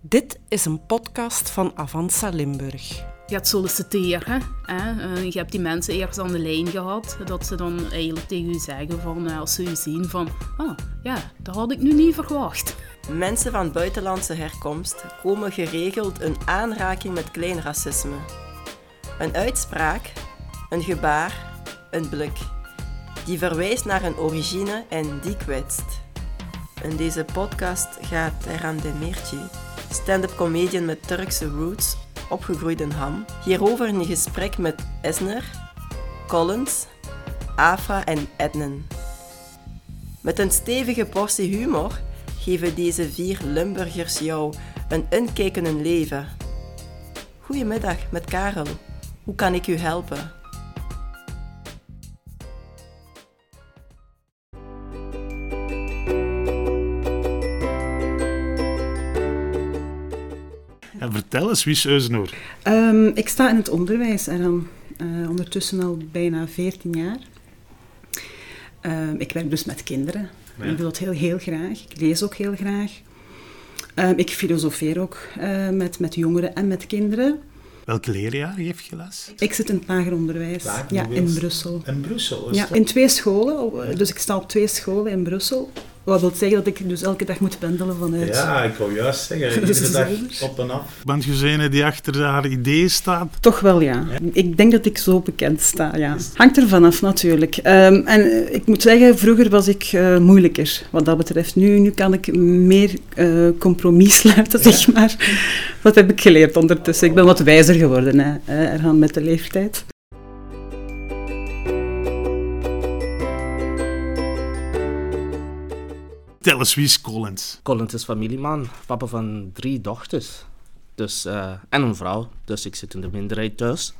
Dit is een podcast van Avanza Limburg. Je gaat solliciteren. Hè? Uh, je hebt die mensen eerst aan de lijn gehad. Dat ze dan eigenlijk tegen u zeggen van, uh, als ze u zien van... Ah, ja, dat had ik nu niet verwacht. Mensen van buitenlandse herkomst komen geregeld in aanraking met klein racisme. Een uitspraak, een gebaar, een blik. Die verwijst naar een origine en die kwetst. In deze podcast gaat Erhan Demirci, stand-up comedian met Turkse roots, opgegroeid in Ham, hierover in gesprek met Esner, Collins, Afra en Ednen. Met een stevige portie humor geven deze vier Limburgers jou een inkijk in leven. Goedemiddag met Karel. Hoe kan ik u helpen? En vertel eens, wie is Eusenoor? Um, ik sta in het onderwijs en dan uh, ondertussen al bijna 14 jaar. Um, ik werk dus met kinderen. Ja. Ik doe dat heel, heel graag. Ik lees ook heel graag. Um, ik filosofeer ook uh, met, met jongeren en met kinderen. Welke leerjaar geef je les? Ik zit in het lager onderwijs. Ja, in Brussel. In Brussel? Ja, in twee scholen. Dus ik sta op twee scholen in Brussel. Wat wil zeggen dat ik dus elke dag moet pendelen vanuit... Ja, ik wou juist zeggen. Iedere dag op en af. Bent je die achter haar idee staat? Toch wel, ja. ja. Ik denk dat ik zo bekend sta, ja. Hangt er vanaf natuurlijk. Um, en ik moet zeggen, vroeger was ik uh, moeilijker wat dat betreft. Nu, nu kan ik meer uh, compromis sluiten, ja. zeg maar. Dat heb ik geleerd ondertussen. Ik ben wat wijzer geworden, hè, eraan met de leeftijd. Vertel eens, wie is Collins? Collins is familieman, papa van drie dochters. Dus, uh, en een vrouw, dus ik zit in de minderheid thuis.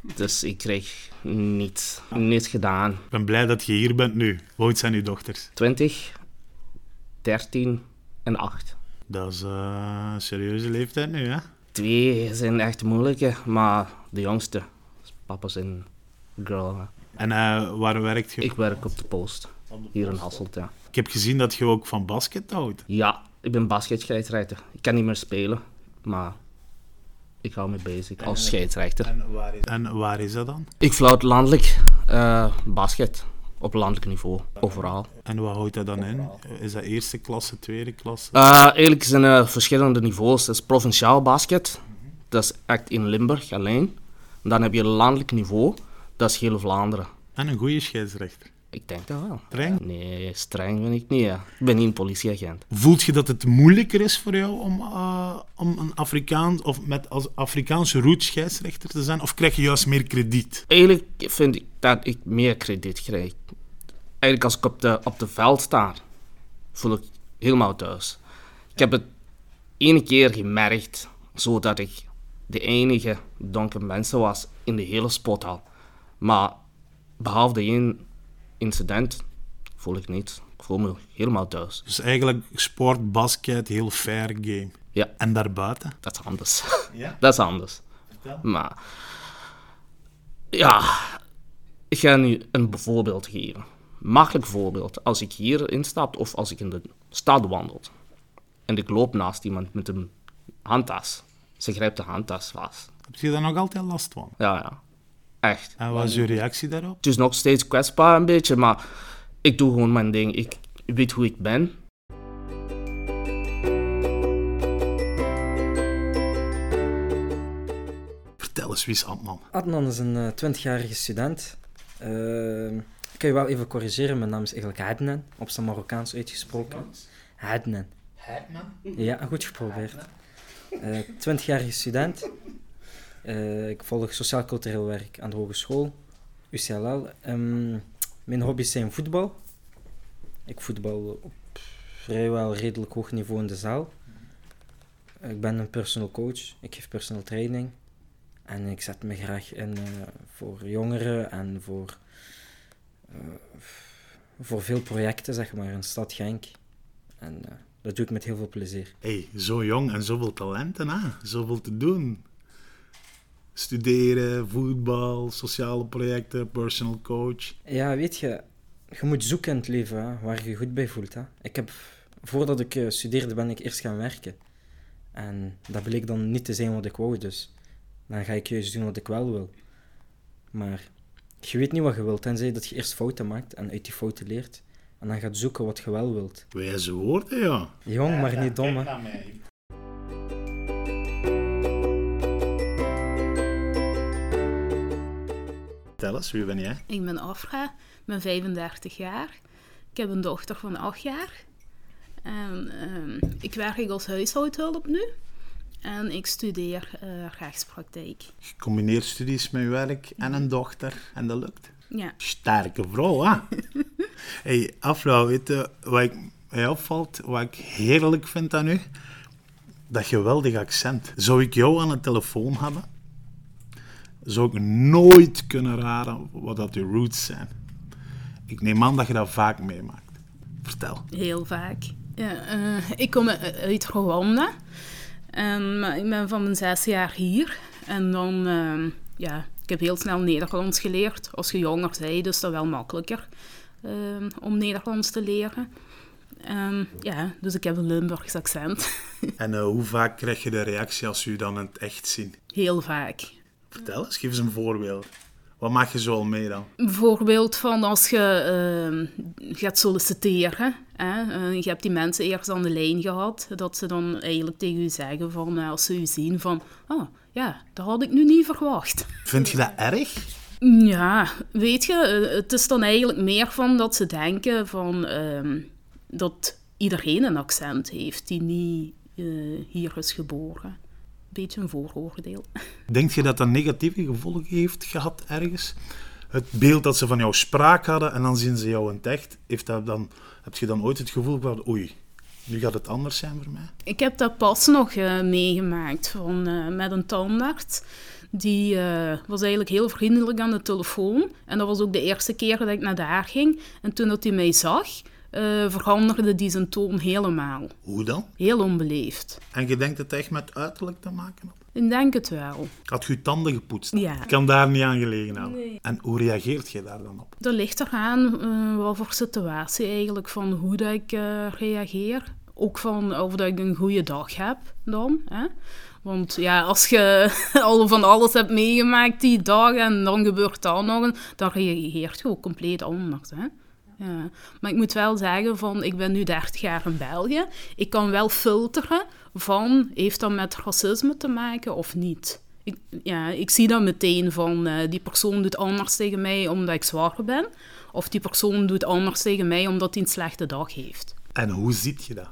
Dus ik kreeg niets, niets gedaan. Ik ben blij dat je hier bent nu. Hoe oud zijn uw dochters? 20, 13 en 8. Dat is uh, een serieuze leeftijd nu, hè? Twee zijn echt moeilijke, maar de jongste is papa zijn girl. Hè. En uh, waar werkt je? Ik werk op de post, hier in Hasselt, ja. Ik heb gezien dat je ook van basket houdt. Ja, ik ben basketscheidsrechter. Ik kan niet meer spelen, maar ik hou me bezig als scheidsrechter. En waar is, en waar is dat dan? Ik floot landelijk uh, basket. Op landelijk niveau, overal. En wat houdt dat dan in? Is dat eerste klasse, tweede klasse? Uh, eigenlijk zijn er verschillende niveaus. Dat is provinciaal basket. Dat is echt in Limburg alleen. En dan heb je landelijk niveau. Dat is heel Vlaanderen. En een goede scheidsrechter? Ik denk dat wel. Streng? Nee, streng ben ik niet. Ja. Ik ben niet een politieagent. Voelt je dat het moeilijker is voor jou om, uh, om een Afrikaans of met als Afrikaanse route scheidsrechter te zijn? Of krijg je juist meer krediet? Eigenlijk vind ik dat ik meer krediet krijg. Eigenlijk als ik op de, op de veld sta, voel ik helemaal thuis. Ik heb het ene keer gemerkt, zodat ik de enige donkere mensen was in de hele sporthal. Maar behalve de één incident voel ik niet. Ik voel me helemaal thuis. Dus eigenlijk sport, basket, heel fair game. Ja. En daarbuiten? Dat is anders. Ja? Dat is anders. Vertel. Maar ja, ik ga nu een voorbeeld geven. Makkelijk voorbeeld. Als ik hier instap of als ik in de stad wandel en ik loop naast iemand met een handtas. Ze grijpt de handtas vast. Heb je daar nog altijd last van? Ja, ja. Echt. En wat is uw reactie daarop? Het is nog steeds kwetsbaar een beetje, maar ik doe gewoon mijn ding. Ik weet hoe ik ben. Vertel eens, wie is Adnan? Adnan is een uh, 20-jarige student. Uh, ik kan je wel even corrigeren, mijn naam is eigenlijk Hadnan, op zijn Marokkaans uitgesproken. Hadnan. Hadnan? Ja, goed geprobeerd. Uh, 20-jarige student. Uh, ik volg sociaal-cultureel werk aan de hogeschool, UCLL. Um, mijn hobby's zijn voetbal. Ik voetbal op vrijwel redelijk hoog niveau in de zaal. Ik ben een personal coach. Ik geef personal training. En ik zet me graag in uh, voor jongeren en voor, voor veel projecten, zeg maar, in stad Genk. En dat doe ik met heel veel plezier. hey, zo jong en zoveel talenten, hè? Zoveel te doen studeren, voetbal, sociale projecten, personal coach? Ja, weet je, je moet zoeken in het leven hè, waar je je goed bij voelt. Hè. Ik heb, voordat ik uh, studeerde, ben ik eerst gaan werken. En dat bleek dan niet te zijn wat ik wou, dus dan ga ik juist doen wat ik wel wil. Maar je weet niet wat je wilt, tenzij dat je eerst fouten maakt en uit die fouten leert. En dan gaat zoeken wat je wel wilt. Wijze woorden, ja. Jong, maar niet dom, hè. Vertel eens, wie ben jij? Ik ben Afra, ik ben 35 jaar. Ik heb een dochter van 8 jaar. En ehm, ik werk als huishoudhulp nu. En ik studeer eh, rechtspraktijk. Je combineert studies met werk en een dochter en dat lukt. Ja. Sterke vrouw, hè? hey, Afra, weet je wat ik, mij opvalt, wat ik heerlijk vind aan u? Dat geweldig accent. Zou ik jou aan de telefoon hebben, zou ik nooit kunnen raden wat dat uw roots zijn. Ik neem aan dat je dat vaak meemaakt. Vertel. Heel vaak. Ja, eh, ik kom uit Rwanda. En maar ik ben van mijn zes jaar hier. En dan, ehm, ja, ik heb heel snel Nederlands geleerd. Als je jonger bent, is dat wel makkelijker ehm, om Nederlands te leren. Ehm, ja, dus ik heb een Limburgs accent. En eh, hoe vaak krijg je de reactie als u dan het echt zien? Heel vaak. Vertel eens, geef eens een voorbeeld. Wat maak je zo al mee dan? Bijvoorbeeld van als je ehm, gaat solliciteren. Hè, eh, je hebt die mensen eerst aan de lijn gehad. Dat ze dan eigenlijk tegen u zeggen van, eh, als ze u zien van... Oh, ja, dat had ik nu niet verwacht. Vind je dat erg? Ja, weet je, eh, het is dan eigenlijk meer van dat ze denken van... ehm, dat iedereen een accent heeft die niet hier is geboren. Beetje een vooroordeel. Denk je dat dat negatieve gevolgen heeft gehad ergens? Het beeld dat ze van jouw spraak hadden en dan zien ze jou in het echt, heeft dat dan, heb je dan ooit het gevoel van oei, nu gaat het anders zijn voor mij? Ik heb dat pas nog eh, meegemaakt van, eh, met een tandarts. Die eh, was eigenlijk heel vriendelijk aan de telefoon. En dat was ook de eerste keer dat ik naar daar ging. En toen dat hij mij zag, eh, veranderde die zijn toon helemaal. Hoe dan? Heel onbeleefd. En je denkt dat het echt met uiterlijk te maken had? Ik denk het wel. Had je je tanden gepoetst? Ja. Ik kan daar niet aan gelegen houden. En hoe reageert je daar dan op? Dat ligt eraan eh wat voor situatie eigenlijk, van hoe dat ik eh, reageer. Ook van of dat ik een goede dag heb dan. Hè? Want ja, als je al van alles hebt meegemaakt die dag en dan gebeurt dat nog, dan reageert je ook compleet anders. Hè? Ja. Maar ik moet wel zeggen, van, ik ben nu 30 jaar in België. Ik kan wel filteren van, heeft dat met racisme te maken of niet? Ik, ja, ik zie dan meteen van, eh, die persoon doet anders tegen mij omdat ik zwaar ben. Of die persoon doet anders tegen mij omdat hij een slechte dag heeft. En hoe ziet je dat?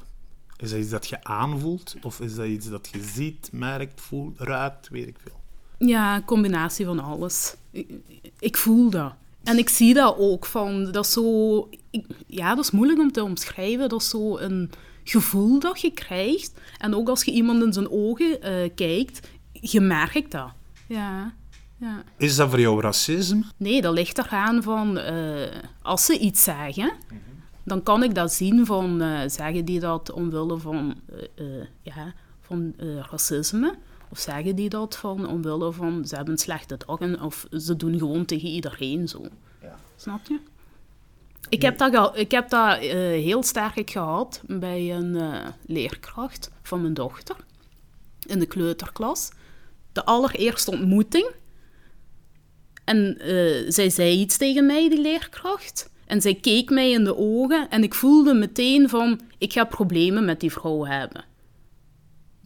Is dat iets dat je aanvoelt? Of is dat iets dat je ziet, merkt, voelt, ruikt, weet ik veel? Ja, een combinatie van alles. Ik, ik voel dat. En ik zie dat ook van, dat is zo... ik- ja, dat is moeilijk om te omschrijven. Dat is zo een gevoel dat je krijgt. En ook als je iemand in zijn ogen eh, kijkt, je merkt dat. Ja, ja. Is dat voor jou racisme? Nee, dat ligt eraan van, eh, als ze iets zeggen, dan kan ik dat zien van, eh, zeggen die dat omwille van, ja, van eh, racisme? Of zeggen die dat van omwille van, ze hebben een slechte dag en, of ze doen gewoon tegen iedereen zo. Snap je? Ik heb dat, ik heb dat eh, heel sterk gehad bij een eh, leerkracht van mijn dochter in de kleuterklas. De allereerste ontmoeting. En eh, zij zei iets tegen mij, die leerkracht. En zij keek mij in de ogen en ik voelde meteen van, ik ga problemen met die vrouw hebben.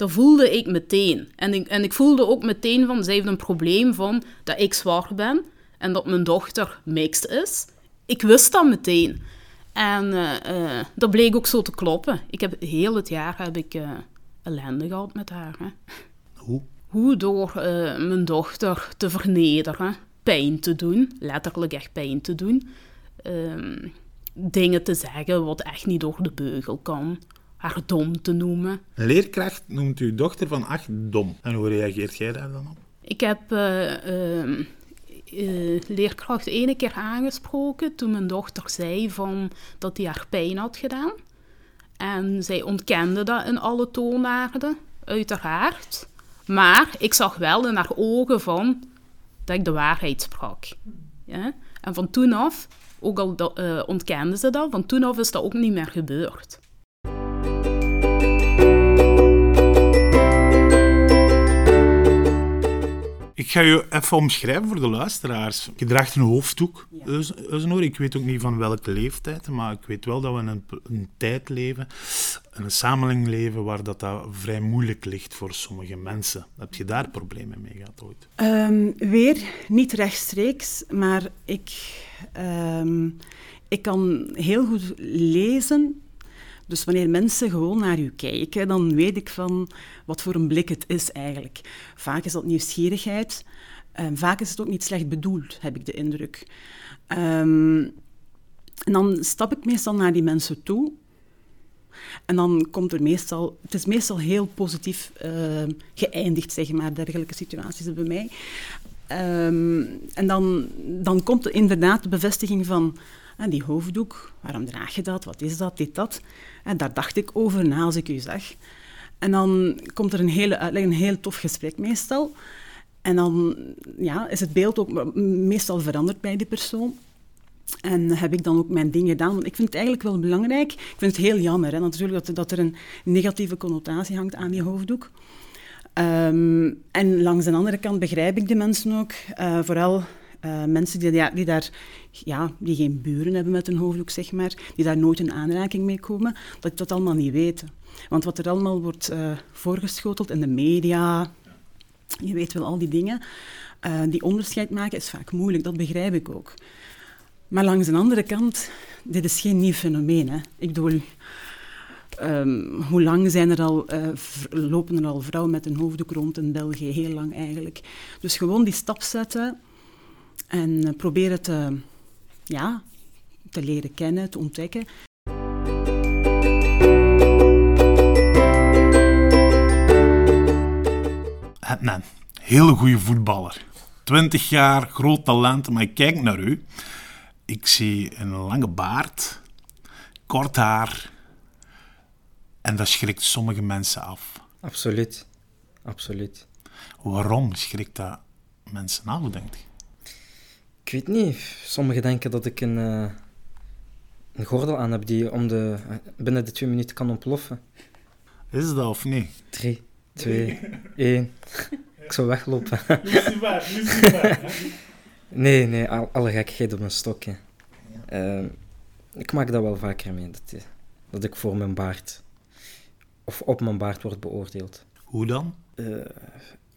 Dat voelde ik meteen. En ik, en ik voelde ook meteen van, zij heeft een probleem van dat ik zwart ben en dat mijn dochter mixed is. Ik wist dat meteen. En eh, eh, dat bleek ook zo te kloppen. Ik heb heel het jaar heb ik eh, ellende gehad met haar. Hè. Hoe? Hoe door mijn dochter te vernederen, pijn te doen, letterlijk echt pijn te doen. Ehm, dingen te zeggen wat echt niet door de beugel kan. Haar dom te noemen. Een leerkracht noemt uw dochter van acht dom. En hoe reageert jij daar dan op? Ik heb eh, leerkracht ene keer aangesproken toen mijn dochter zei van dat hij haar pijn had gedaan. En zij ontkende dat in alle toonaarden, uiteraard. Maar ik zag wel in haar ogen van dat ik de waarheid sprak. Ja? En van toen af, ook al ontkende ze dat, van toen af is dat ook niet meer gebeurd. Ik ga je even omschrijven voor de luisteraars. Je draagt een hoofddoek, Eus- Eusenoor. Ik weet ook niet van welke leeftijd, maar ik weet wel dat we in een, een tijd leven, in een samenleving leven, waar dat, dat vrij moeilijk ligt voor sommige mensen. Heb je daar problemen mee gehad ooit? Ehm, weer niet rechtstreeks, maar ik, ehm, ik kan heel goed lezen. Dus wanneer mensen gewoon naar u kijken, dan weet ik van wat voor een blik het is eigenlijk. Vaak is dat nieuwsgierigheid. En vaak is het ook niet slecht bedoeld, heb ik de indruk. Ehm, en dan stap ik meestal naar die mensen toe. En dan komt er meestal... Het is meestal heel positief ehm, geëindigd, zeg maar, dergelijke situaties bij mij. Ehm, en dan, dan komt er inderdaad de bevestiging van... ah, die hoofddoek, waarom draag je dat? Wat is dat? Dit, dat. En daar dacht ik over na als ik u zag. En dan komt er een hele uitleg, een heel tof gesprek meestal. En dan ja, is het beeld ook meestal veranderd bij die persoon. En heb ik dan ook mijn ding gedaan. Want ik vind het eigenlijk wel belangrijk. Ik vind het heel jammer hè, natuurlijk dat, dat er een negatieve connotatie hangt aan die hoofddoek. Ehm, en langs de andere kant begrijp ik de mensen ook. eh, vooral eh, mensen die, die, daar, ja, die geen buren hebben met een hoofddoek, zeg maar. Die daar nooit in aanraking mee komen. Dat dat allemaal niet weten. Want wat er allemaal wordt eh, voorgeschoteld in de media... Je weet wel al die dingen. eh, die onderscheid maken is vaak moeilijk, dat begrijp ik ook. Maar langs de andere kant, dit is geen nieuw fenomeen. Hè. Ik bedoel, ehm, hoe lang zijn er al, lopen er al vrouwen met een hoofddoek rond in België? Heel lang eigenlijk. Dus gewoon die stap zetten en eh, proberen te, ja, te leren kennen, te ontdekken. Een hele goede voetballer. 20 jaar, groot talent, maar ik kijk naar u. Ik zie een lange baard, kort haar. En dat schrikt sommige mensen af. Absoluut. Absoluut. Waarom schrikt dat mensen af, denkt je? Ik weet niet. Sommigen denken dat ik een, eh, een gordel aan heb die om de, binnen de twee minuten kan ontploffen. Is dat of niet? Drie, twee, één. Ik zou weglopen. Nee, nee, al, alle gekkigheid op mijn stokje. Ehm, ik maak dat wel vaker mee, dat, eh, dat ik voor mijn baard, of op mijn baard word beoordeeld. Hoe dan? Eh,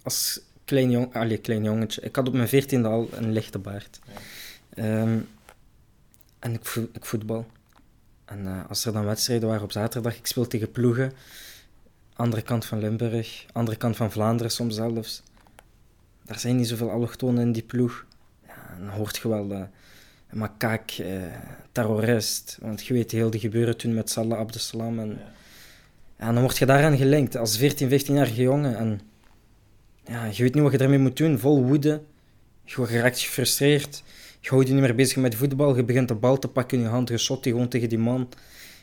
als klein, jong, allee, klein jongetje, ik had op mijn veertiende al een lichte baard. Ehm, en ik, vo- ik voetbal. En eh, als er dan wedstrijden waren op zaterdag, ik speel tegen ploegen, andere kant van Limburg, andere kant van Vlaanderen soms zelfs. Daar zijn niet zoveel allochtonen in die ploeg. Ja, dan hoort je wel eh makaak, eh, terrorist. Want je weet heel die gebeuren toen met Salah Abdeslam. En, ja, dan word je daaraan gelinkt als 14, 15-jarige jongen. En ja, je weet niet wat je ermee moet doen, vol woede. Je raakt gefrustreerd. Je houdt je niet meer bezig met voetbal. Je begint de bal te pakken in je hand. Je shot die gewoon tegen die man.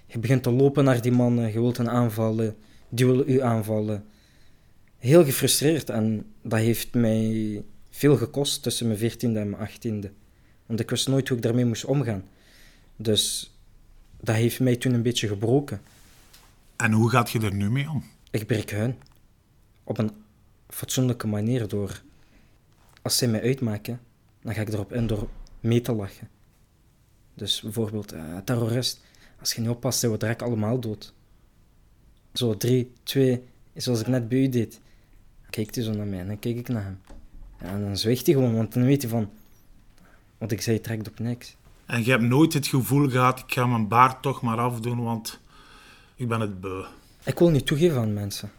Je begint te lopen naar die man. Je wilt hem aanvallen. Die wil u aanvallen. Heel gefrustreerd. En dat heeft mij veel gekost tussen mijn 14e en mijn 18e. Want ik wist nooit hoe ik daarmee moest omgaan. Dus dat heeft mij toen een beetje gebroken. En hoe gaat je er nu mee om? Ik breek hun. Op een fatsoenlijke manier door... Als zij mij uitmaken, dan ga ik erop in door mee te lachen. Dus bijvoorbeeld, eh, terrorist. Als je niet oppast, zijn we direct allemaal dood. Zo, drie, twee, zoals ik net bij u deed. Kijkt hij zo naar mij en dan kijk ik naar hem. En dan zwijgt hij gewoon, want dan weet hij van... Wat ik zei trekt op niks. En je hebt nooit het gevoel gehad, ik ga mijn baard toch maar afdoen, want ik ben het beu. Ik wil niet toegeven aan mensen.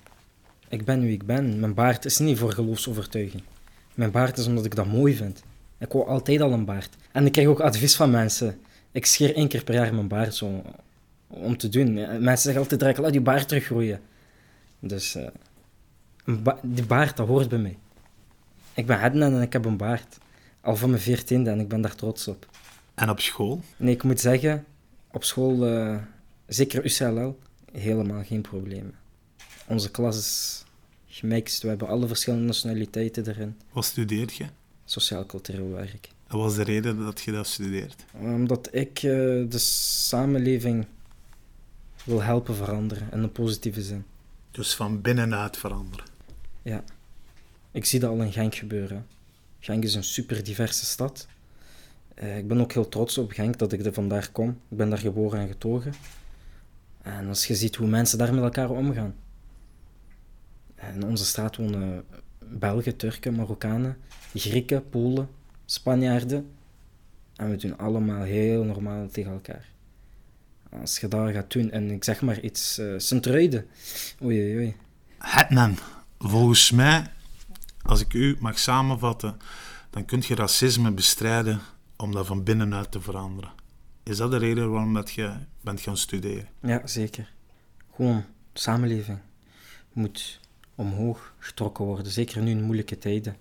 Ik ben wie ik ben. Mijn baard is niet voor geloofsovertuiging. Mijn baard is omdat ik dat mooi vind. Ik wou altijd al een baard. En ik krijg ook advies van mensen. Ik scheer één keer per jaar mijn baard zo om te doen. Mensen zeggen altijd direct, laat je baard teruggroeien. Dus eh, ba- die baard, dat hoort bij mij. Ik ben Adnan en ik heb een baard. Al van mijn veertiende en ik ben daar trots op. En op school? Nee, ik moet zeggen, op school, eh, zeker UCLL, helemaal geen problemen. Onze klas is gemixt, we hebben alle verschillende nationaliteiten erin. Wat studeert je? Sociaal-cultureel werk. Wat was de reden dat je dat studeert? Omdat ik eh, de samenleving wil helpen veranderen, in een positieve zin. Dus van binnenuit veranderen. Ja. Ik zie dat al in Genk gebeuren. Genk is een super diverse stad. Eh, ik ben ook heel trots op Genk dat ik er vandaar kom. Ik ben daar geboren en getogen. En als je ziet hoe mensen daar met elkaar omgaan. In onze straat wonen Belgen, Turken, Marokkanen, Grieken, Polen, Spanjaarden. En we doen allemaal heel normaal tegen elkaar. Als je daar gaat doen, en ik zeg maar iets, uh. Oei, oei, oei. Hetman, volgens mij, als ik u mag samenvatten, dan kun je racisme bestrijden om dat van binnenuit te veranderen. Is dat de reden waarom dat je bent gaan studeren? Ja, zeker. Gewoon, samenleving moet omhoog getrokken worden. Zeker nu in moeilijke tijden,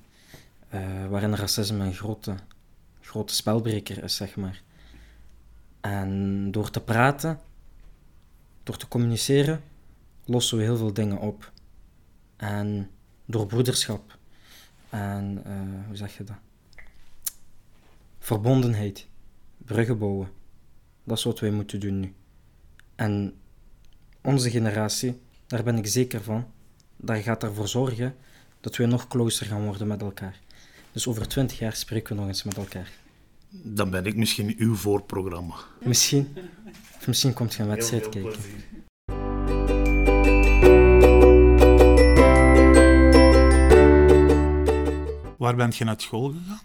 uh, waarin racisme een grote, grote spelbreker is, zeg maar. En door te praten, door te communiceren, lossen we heel veel dingen op. En door broederschap en, uh, hoe zeg je dat? Verbondenheid, bruggen bouwen. Dat is wat wij moeten doen nu. En onze generatie, daar ben ik zeker van, dat gaat ervoor zorgen dat we nog closer gaan worden met elkaar. Dus over twintig jaar spreken we nog eens met elkaar. Dan ben ik misschien uw voorprogramma. Misschien. Of misschien komt je een wedstrijd kijken. Waar bent je naar school gegaan?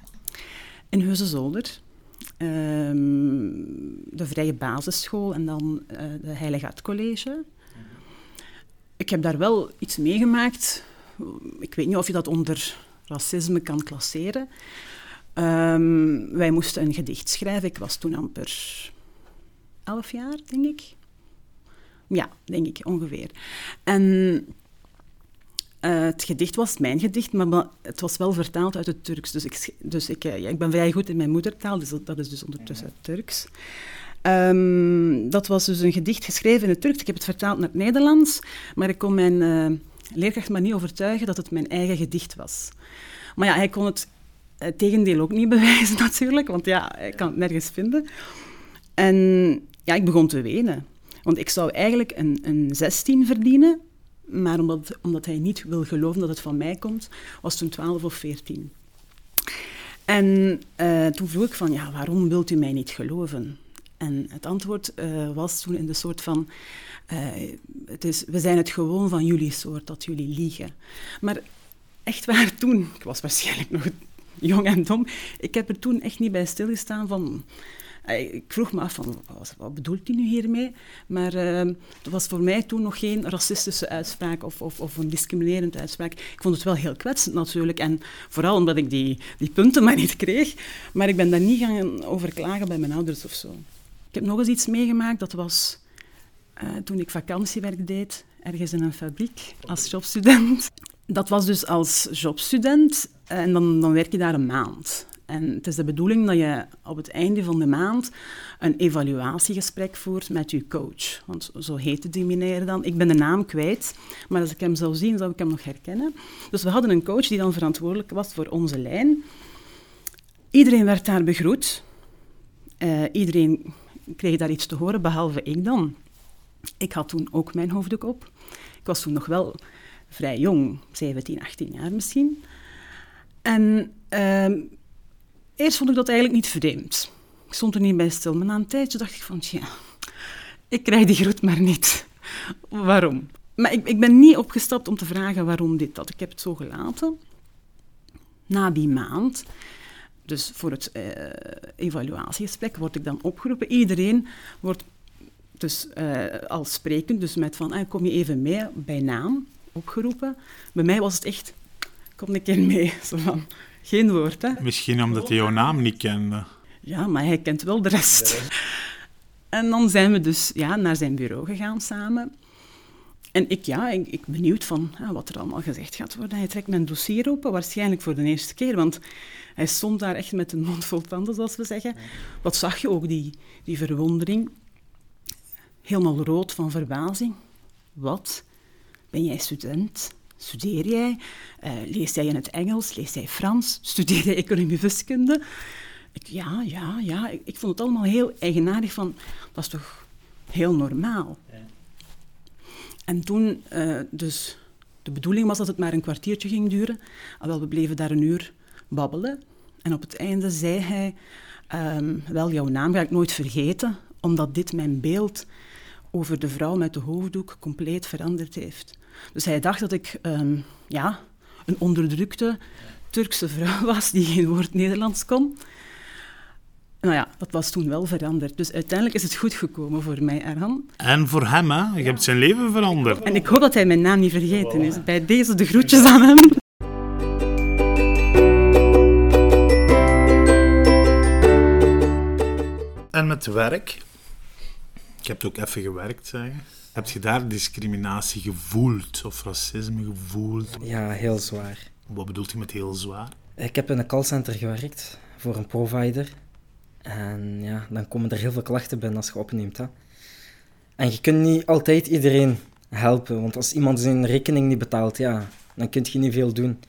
In Heuzenzolder. Um, de Vrije Basisschool en dan uh, de Heilige College. Ik heb daar wel iets meegemaakt. Ik weet niet of je dat onder racisme kan klasseren. Um, wij moesten een gedicht schrijven. Ik was toen amper elf jaar, denk ik. Ja, denk ik ongeveer. En uh, het gedicht was mijn gedicht, maar het was wel vertaald uit het Turks. Dus ik, dus ik, ja, ik ben vrij goed in mijn moedertaal, dus dat is dus ondertussen het Turks. Um, dat was dus een gedicht geschreven in het Turks. Ik heb het vertaald naar het Nederlands, maar ik kon mijn uh, leerkracht maar niet overtuigen dat het mijn eigen gedicht was. Maar ja, hij kon het, tegendeel ook niet bewijzen natuurlijk, want ja, hij kan het nergens vinden. En ja, ik begon te wenen. Want ik zou eigenlijk een, een 16 verdienen, maar omdat, omdat hij niet wil geloven dat het van mij komt, was het toen 12 of 14. En uh, toen vroeg ik van, ja, waarom wilt u mij niet geloven? En het antwoord uh, was toen in de soort van, uh, het is, we zijn het gewoon van jullie soort dat jullie liegen. Maar echt waar, toen, ik was waarschijnlijk nog jong en dom, ik heb er toen echt niet bij stilgestaan van... Ik vroeg me af van, wat bedoelt hij nu hiermee? Maar uh, dat was voor mij toen nog geen racistische uitspraak of, of, of, een discriminerende uitspraak. Ik vond het wel heel kwetsend natuurlijk. En vooral omdat ik die, die punten maar niet kreeg. Maar ik ben daar niet gaan over klagen bij mijn ouders of zo. Ik heb nog eens iets meegemaakt. Dat was uh, toen ik vakantiewerk deed, ergens in een fabriek, als jobstudent. Dat was dus als jobstudent en dan, dan werk je daar een maand. En het is de bedoeling dat je op het einde van de maand een evaluatiegesprek voert met je coach. Want zo heette die meneer dan. Ik ben de naam kwijt, maar als ik hem zou zien, zou ik hem nog herkennen. Dus we hadden een coach die dan verantwoordelijk was voor onze lijn. Iedereen werd daar begroet. Uh, iedereen kreeg daar iets te horen, behalve ik dan. Ik had toen ook mijn hoofddoek op. Ik was toen nog wel vrij jong, 17, 18 jaar misschien. En uh, eerst vond ik dat eigenlijk niet vreemd. Ik stond er niet bij stil, maar na een tijdje dacht ik van, ja, ik krijg die groet maar niet. waarom? Maar ik, ik ben niet opgestapt om te vragen waarom dit, dat. Ik heb het zo gelaten. Na die maand dus voor het uh, evaluatiegesprek word ik dan opgeroepen. Iedereen wordt dus uh, al sprekend, dus met van, ah, kom je even mee, bij naam, opgeroepen. Bij mij was het echt, kom een keer mee, zo van, geen woord. Hè. Misschien omdat hij jouw naam niet kende. Ja, maar hij kent wel de rest. En dan zijn we dus ja, naar zijn bureau gegaan samen. En ik, ja, ik, ik benieuwd van ja, wat er allemaal gezegd gaat worden. Hij trekt mijn dossier open, waarschijnlijk voor de eerste keer, want hij stond daar echt met een mond vol tanden, zoals we zeggen. Wat zag je ook, die, die verwondering? Helemaal rood van verbazing. Wat? Ben jij student? Studeer jij? Uh, lees jij in het Engels? Lees jij Frans? Studeer jij economie wiskunde? Ik, ja, ja, ja. Ik, ik, vond het allemaal heel eigenaardig van, dat is toch heel normaal? En toen, uh, dus de bedoeling was dat het maar een kwartiertje ging duren. Alwel, we bleven daar een uur babbelen. En op het einde zei hij, ehm, wel, jouw naam ga ik nooit vergeten, omdat dit mijn beeld over de vrouw met de hoofddoek compleet veranderd heeft. Dus hij dacht dat ik ehm, ja, een onderdrukte Turkse vrouw was die geen woord Nederlands kon. Nou ja, dat was toen wel veranderd. Dus uiteindelijk is het goed gekomen voor mij, Erhan. En voor hem, hè? Je hebt zijn leven veranderd. En ik hoop dat hij mijn naam niet vergeten is. Bij deze de groetjes aan hem. En met werk? Ik heb ook even gewerkt, zeggen. Heb je daar discriminatie gevoeld of racisme gevoeld? Ja, heel zwaar. Wat bedoelt u met heel zwaar? Ik heb in een callcenter gewerkt voor een provider. En ja, dan komen er heel veel klachten binnen als je opneemt. Hè. En je kunt niet altijd iedereen helpen, want als iemand zijn rekening niet betaalt, ja, dan kun je niet veel doen.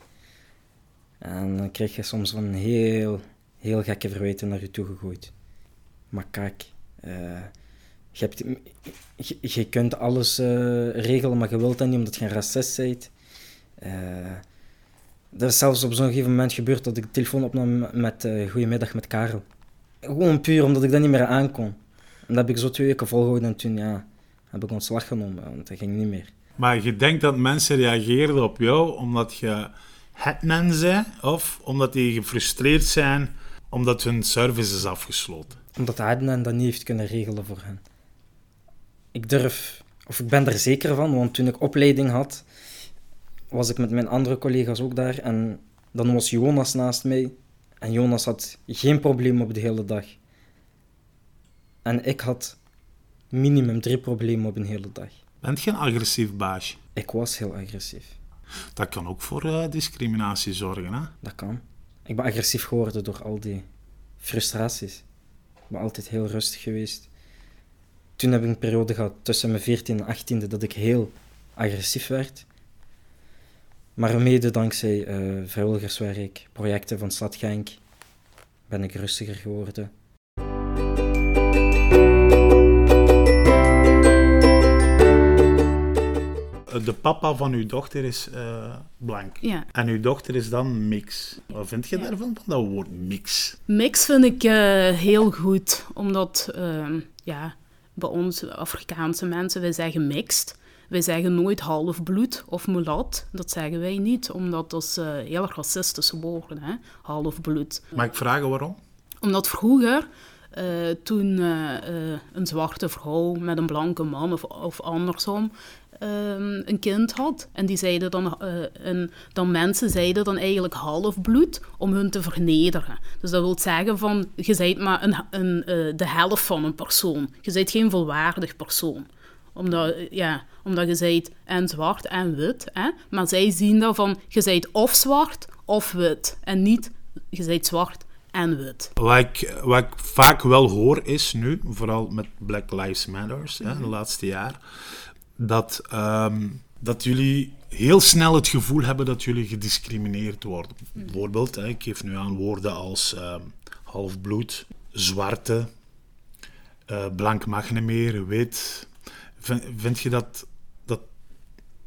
En dan krijg je soms van heel, heel gekke verwijten naar je toe gegooid. Maar kijk, eh, je, hebt, je, je kunt alles eh, regelen, maar je wilt dat niet omdat je een racist bent. Eh er is zelfs op zo'n gegeven moment gebeurd dat ik de telefoon opnam met Goedemiddag met Karel. Gewoon puur omdat ik dat niet meer aankon. En dat heb ik zo twee weken volgehouden en toen ja, heb ik ontslag genomen, want dat ging niet meer. Maar je denkt dat mensen reageerden op jou omdat je hetman bent of omdat die gefrustreerd zijn omdat hun service is afgesloten? Omdat hetman dat niet heeft kunnen regelen voor hen. Ik durf, of ik ben er zeker van, want toen ik opleiding had, was ik met mijn andere collega's ook daar en dan was Jonas naast mij. En Jonas had geen probleem op de hele dag. En ik had minimum drie problemen op een hele dag. Bent je een agressief baasje? Ik was heel agressief. Dat kan ook voor uh, discriminatie zorgen, hè? Dat kan. Ik ben agressief geworden door al die frustraties. Ik ben altijd heel rustig geweest. Toen heb ik een periode gehad tussen mijn 14 en 18e dat ik heel agressief werd. Maar mede dankzij uh, vrijwilligerswerk, projecten van Stad Genk, ben ik rustiger geworden. De papa van uw dochter is uh, blank. Ja. En uw dochter is dan mix. Wat vind je ja. daarvan, van dat woord mix? Mix vind ik uh, heel goed, omdat ehm, ja, bij ons Afrikaanse mensen, wij zeggen mixed. Wij zeggen nooit half bloed of mulat. Dat zeggen wij niet, omdat dat is uh, heel racistische woorden, hè? half bloed. Mag ik vragen waarom? Omdat vroeger, uh, toen uh, een zwarte vrouw met een blanke man of, of andersom een kind had, en die zeiden dan, en dan mensen zeiden dan eigenlijk half bloed om hun te vernederen. Dus dat wil zeggen van, je bent maar een, een, de helft van een persoon. Je bent geen volwaardig persoon omdat, ja, omdat je zijt en zwart en wit. Hè? Maar zij zien dat van, je zijt of zwart of wit. En niet, je zijt zwart en wit. Wat ik, wat ik vaak wel hoor is nu, vooral met Black Lives Matters, hè, de laatste jaar, dat, um, dat jullie heel snel het gevoel hebben dat jullie gediscrimineerd worden. Bijvoorbeeld, hè, ik geef nu aan woorden als um, halfbloed, zwarte, uh, blank mag niet meer, wit, Vind, vind je dat, dat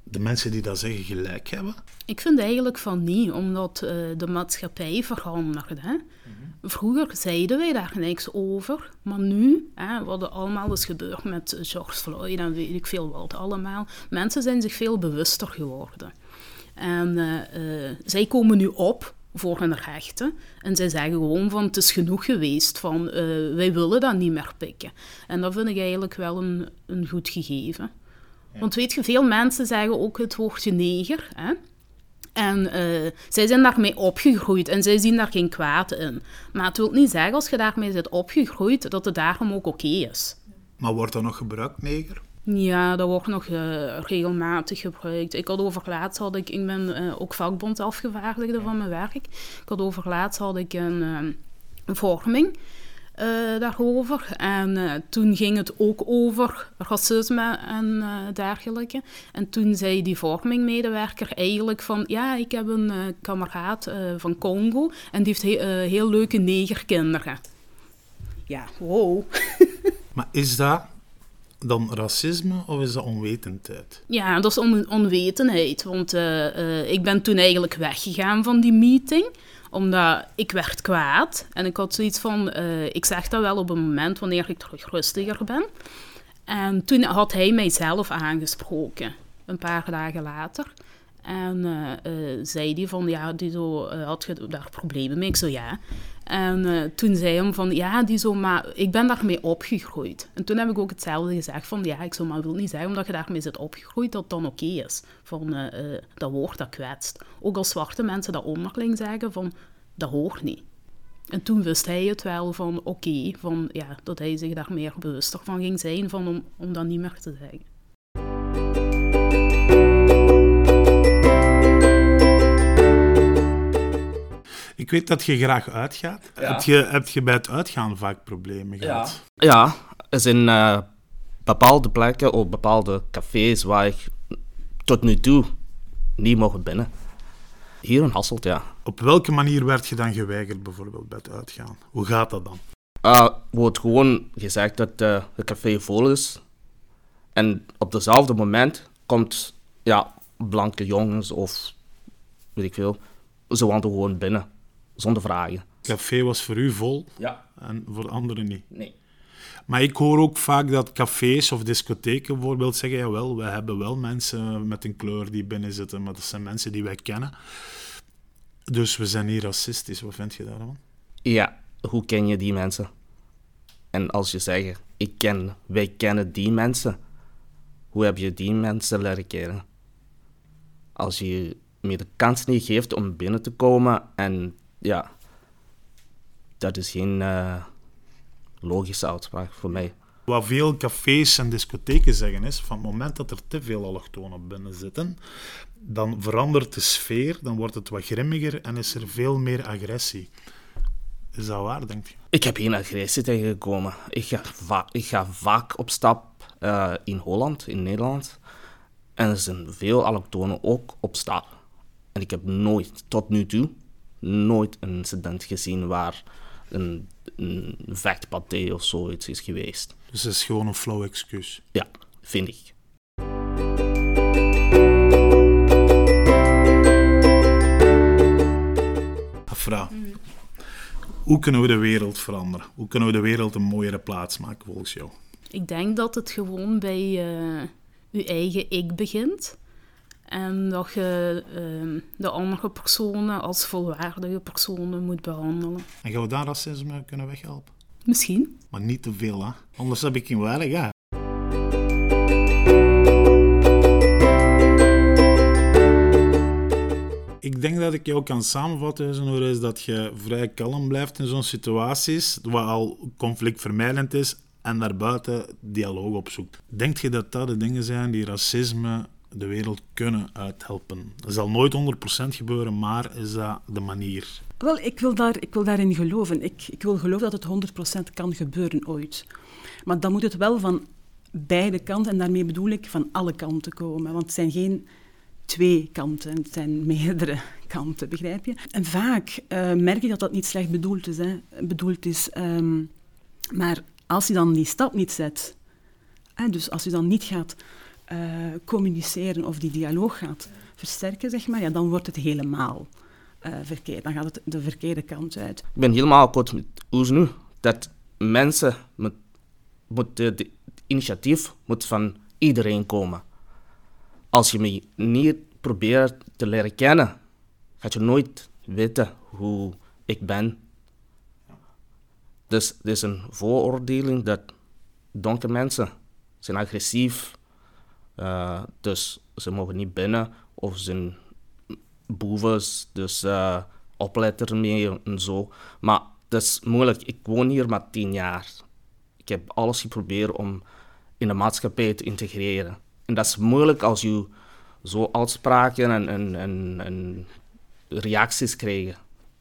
de mensen die dat zeggen gelijk hebben? Ik vind eigenlijk van niet, omdat uh, de maatschappij verandert. Hè? Mm -hmm. Vroeger zeiden wij daar niks over, maar nu, hè, wat er allemaal is gebeurd met George Floyd en weet ik veel wat allemaal, mensen zijn zich veel bewuster geworden. En uh, uh, zij komen nu op voor hun rechten. En zij zeggen gewoon van het is genoeg geweest, van uh, wij willen dat niet meer pikken. En dat vind ik eigenlijk wel een, een goed gegeven. Ja. Want weet je, veel mensen zeggen ook het woordje neger. Hè? En uh, zij zijn daarmee opgegroeid en zij zien daar geen kwaad in. Maar het wil niet zeggen als je daarmee bent opgegroeid dat het daarom ook oké okay is. Maar wordt dat nog gebruikt, neger? Ja, dat wordt nog uh, regelmatig gebruikt. Ik had overlaatst had ik, ik ben uh, ook vakbondafgevaardigde van mijn werk. Ik had overlaatst had ik een, een vorming daarover. En toen ging het ook over racisme en dergelijke. En toen zei die vormingmedewerker eigenlijk van... Ja, ik heb een kameraad van Congo en die heeft he heel leuke negerkinderen. Ja, wow. maar is dat dan racisme of is dat onwetendheid? Ja, dat is on onwetenheid. Want eh, eh, ik ben toen eigenlijk weggegaan van die meeting. Omdat ik werd kwaad. En ik had zoiets van, eh, ik zeg dat wel op een moment wanneer ik rustiger ben. En toen had hij mij zelf aangesproken. Een paar dagen later. En eh, eh, zei hij van, ja, die zo, eh, had je daar problemen mee? Ik zo, ja. En toen zei hij van, ja, die zo, maar ik ben daarmee opgegroeid. En toen heb ik ook hetzelfde gezegd van, ja, ik zo, maar wil niet zeggen omdat je daarmee zit opgegroeid, dat dan oké is. Van, dat woord, dat kwetst. Ook als zwarte mensen dat onderling zeggen, van, dat hoort niet. En toen wist hij het wel van, oké, van, ja, dat hij zich daar meer bewuster van ging zijn, van om, om dat niet meer te zeggen. Ik weet dat je graag uitgaat. Ja. Heb, je, heb je bij het uitgaan vaak problemen gehad? Ja, er zijn eh, bepaalde plekken of bepaalde cafés waar ik tot nu toe niet mocht binnen. Hier in Hasselt, ja. Op welke manier werd je dan geweigerd bijvoorbeeld bij het uitgaan? Hoe gaat dat dan? Uh, wordt gewoon gezegd dat eh, het café vol is. En op dezelfde moment komt ja, blanke jongens of weet ik veel, ze wandelen gewoon binnen, zonder vragen. Het café was voor u vol Ja, en voor anderen niet. nee. Maar ik hoor ook vaak dat cafés of discotheken bijvoorbeeld zeggen: jawel, wij hebben wel mensen met een kleur die binnen zitten, maar dat zijn mensen die wij kennen. Dus we zijn niet racistisch. Wat vind je daarvan? Ja, hoe ken je die mensen? En als je zegt, ik ken, wij kennen die mensen, hoe heb je die mensen leren kennen? Als je me de kans niet geeft om binnen te komen en ja, dat is geen eh, logische uitspraak voor mij. Wat veel cafés en discotheken zeggen is: van het moment dat er te veel allochtonen binnen zitten, dan verandert de sfeer, dan wordt het wat grimmiger en is er veel meer agressie. Is dat waar, denk je? Ik heb geen agressie tegengekomen. Ik ga, va- ik ga vaak op stap eh, in Holland, in Nederland. En er zijn veel allochtonen ook op stap. En ik heb nooit, tot nu toe, nooit een incident gezien waar een, een vechtpartij of zoiets is geweest. Dus het is gewoon een flauw excuus. Ja, vind ik. Afra, hoe kunnen we de wereld veranderen? Hoe kunnen we de wereld een mooiere plaats maken volgens jou? Ik denk dat het gewoon bij eh, je eigen ik begint. En dat je eh, de andere personen als volwaardige personen moet behandelen. En gaan we daar racisme kunnen weghelpen? Misschien. Maar niet te veel, hè? Anders heb ik geen werk, hè? Ik denk dat ik jou kan samenvatten, is dat je vrij kalm blijft in zo'n situaties, wat al conflictvermijdend is, en daarbuiten dialoog opzoekt. Denk je dat dat de dingen zijn die racisme de wereld kunnen uithelpen? Dat zal nooit 100% gebeuren, maar is dat de manier? Wel, ik wil, daar, ik wil daarin geloven. Ik, ik wil geloven dat het 100% kan gebeuren ooit. Maar dan moet het wel van beide kanten, en daarmee bedoel ik van alle kanten komen. Want het zijn geen twee kanten, het zijn meerdere kanten, begrijp je? En vaak eh, merk je dat dat niet slecht bedoeld is. Hè. Bedoeld is ehm, maar als je dan die stap niet zet, hè, dus als je dan niet gaat eh, communiceren of die dialoog gaat versterken, zeg maar, ja, dan wordt het helemaal eh, verkeerd. Dan gaat het de verkeerde kant uit. Ik ben helemaal akkoord met Oeznu dat mensen moet de, de initiatief moet van iedereen komen. Als je me niet probeert te leren kennen, ga je nooit weten hoe ik ben. Dus er is een vooroordeling dat donkere mensen zijn agressief, eh, dus ze mogen niet binnen of ze zijn boeven, dus eh opletten mee en zo. Maar dat is moeilijk. Ik woon hier maar tien jaar. Ik heb alles geprobeerd om in de maatschappij te integreren. En dat is moeilijk als je zo uitspraken en, en, en, en reacties krijgt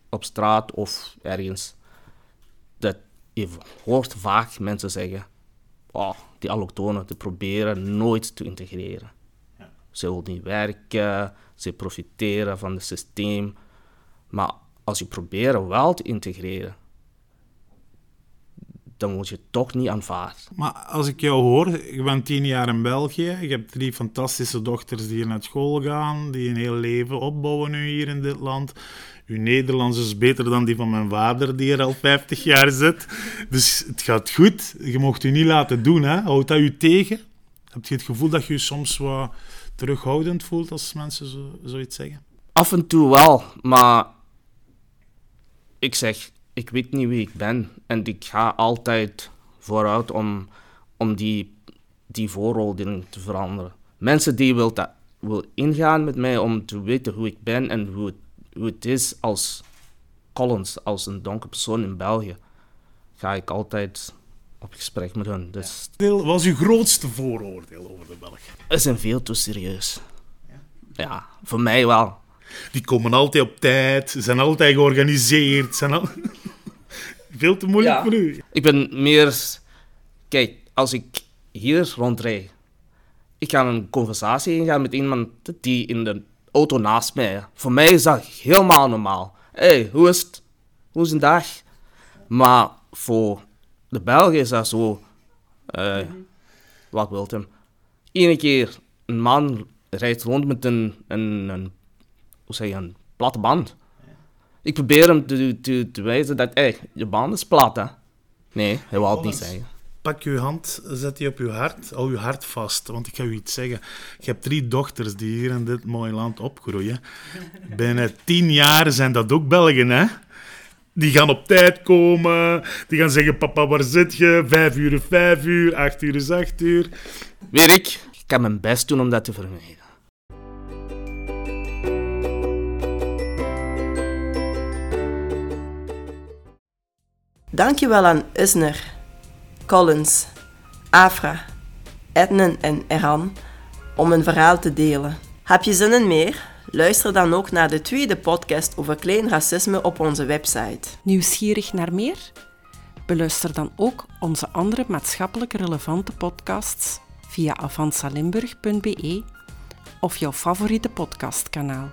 op straat of ergens. Dat je hoort vaak mensen zeggen, oh, die allochtonen, die proberen nooit te integreren. Ze willen niet werken, ze profiteren van het systeem. Maar als je probeert wel te integreren, dan word je toch niet aanvaard. Maar als ik jou hoor, je bent tien jaar in België, je hebt drie fantastische dochters die hier naar school gaan, die een heel leven opbouwen nu hier in dit land. Uw Nederlands is beter dan die van mijn vader, die er al 50 jaar zit. Dus het gaat goed. Je mocht u niet laten doen, hè? Houdt dat u tegen? Heb je het gevoel dat je je soms wat terughoudend voelt als mensen zo, zoiets zeggen? Af en toe wel, maar ik zeg, ik weet niet wie ik ben. En ik ga altijd vooruit om, om die, die vooroordelen te veranderen. Mensen die wil, dat, wil ingaan met mij om te weten hoe ik ben en hoe het, hoe het is als Collins, als een donkere persoon in België, ga ik altijd op gesprek met hen. Dus Wat was uw grootste vooroordeel over de Belgen? ze zijn veel te serieus. Ja, voor mij wel. Die komen altijd op tijd, ze zijn altijd georganiseerd. Zijn al... Veel te moeilijk Ja. voor u. Ik ben meer... Kijk, als ik hier rondrijd, ik ga een conversatie ingaan met iemand die in de auto naast mij. Voor mij is dat helemaal normaal. Hé, hey, hoe is het? Hoe is een dag? Maar voor de Belgen is dat zo... eh, Wat wilt hem? Eén keer een man rijdt rond met een, een, een hoe zeg je, een platte band. Ik probeer hem te, te, te wijzen dat, hey, je band is plat, hè. Nee, hij wil het niet zeggen. Pak uw hand, zet die op uw hart, hou uw hart vast. Want ik ga u iets zeggen. Je hebt drie dochters die hier in dit mooie land opgroeien. Binnen tien jaar zijn dat ook Belgen, hè? Die gaan op tijd komen. Die gaan zeggen, papa, waar zit je? Vijf uur is vijf uur, acht uur is acht uur. Weer ik, ik kan mijn best doen om dat te vermijden. Dankjewel aan Usner, Collins, Afra, Ednen en Erhan om een verhaal te delen. Heb je zin in meer? Luister dan ook naar de tweede podcast over klein racisme op onze website. Nieuwsgierig naar meer? Beluister dan ook onze andere maatschappelijk relevante podcasts via avansalimburg.be of jouw favoriete podcastkanaal.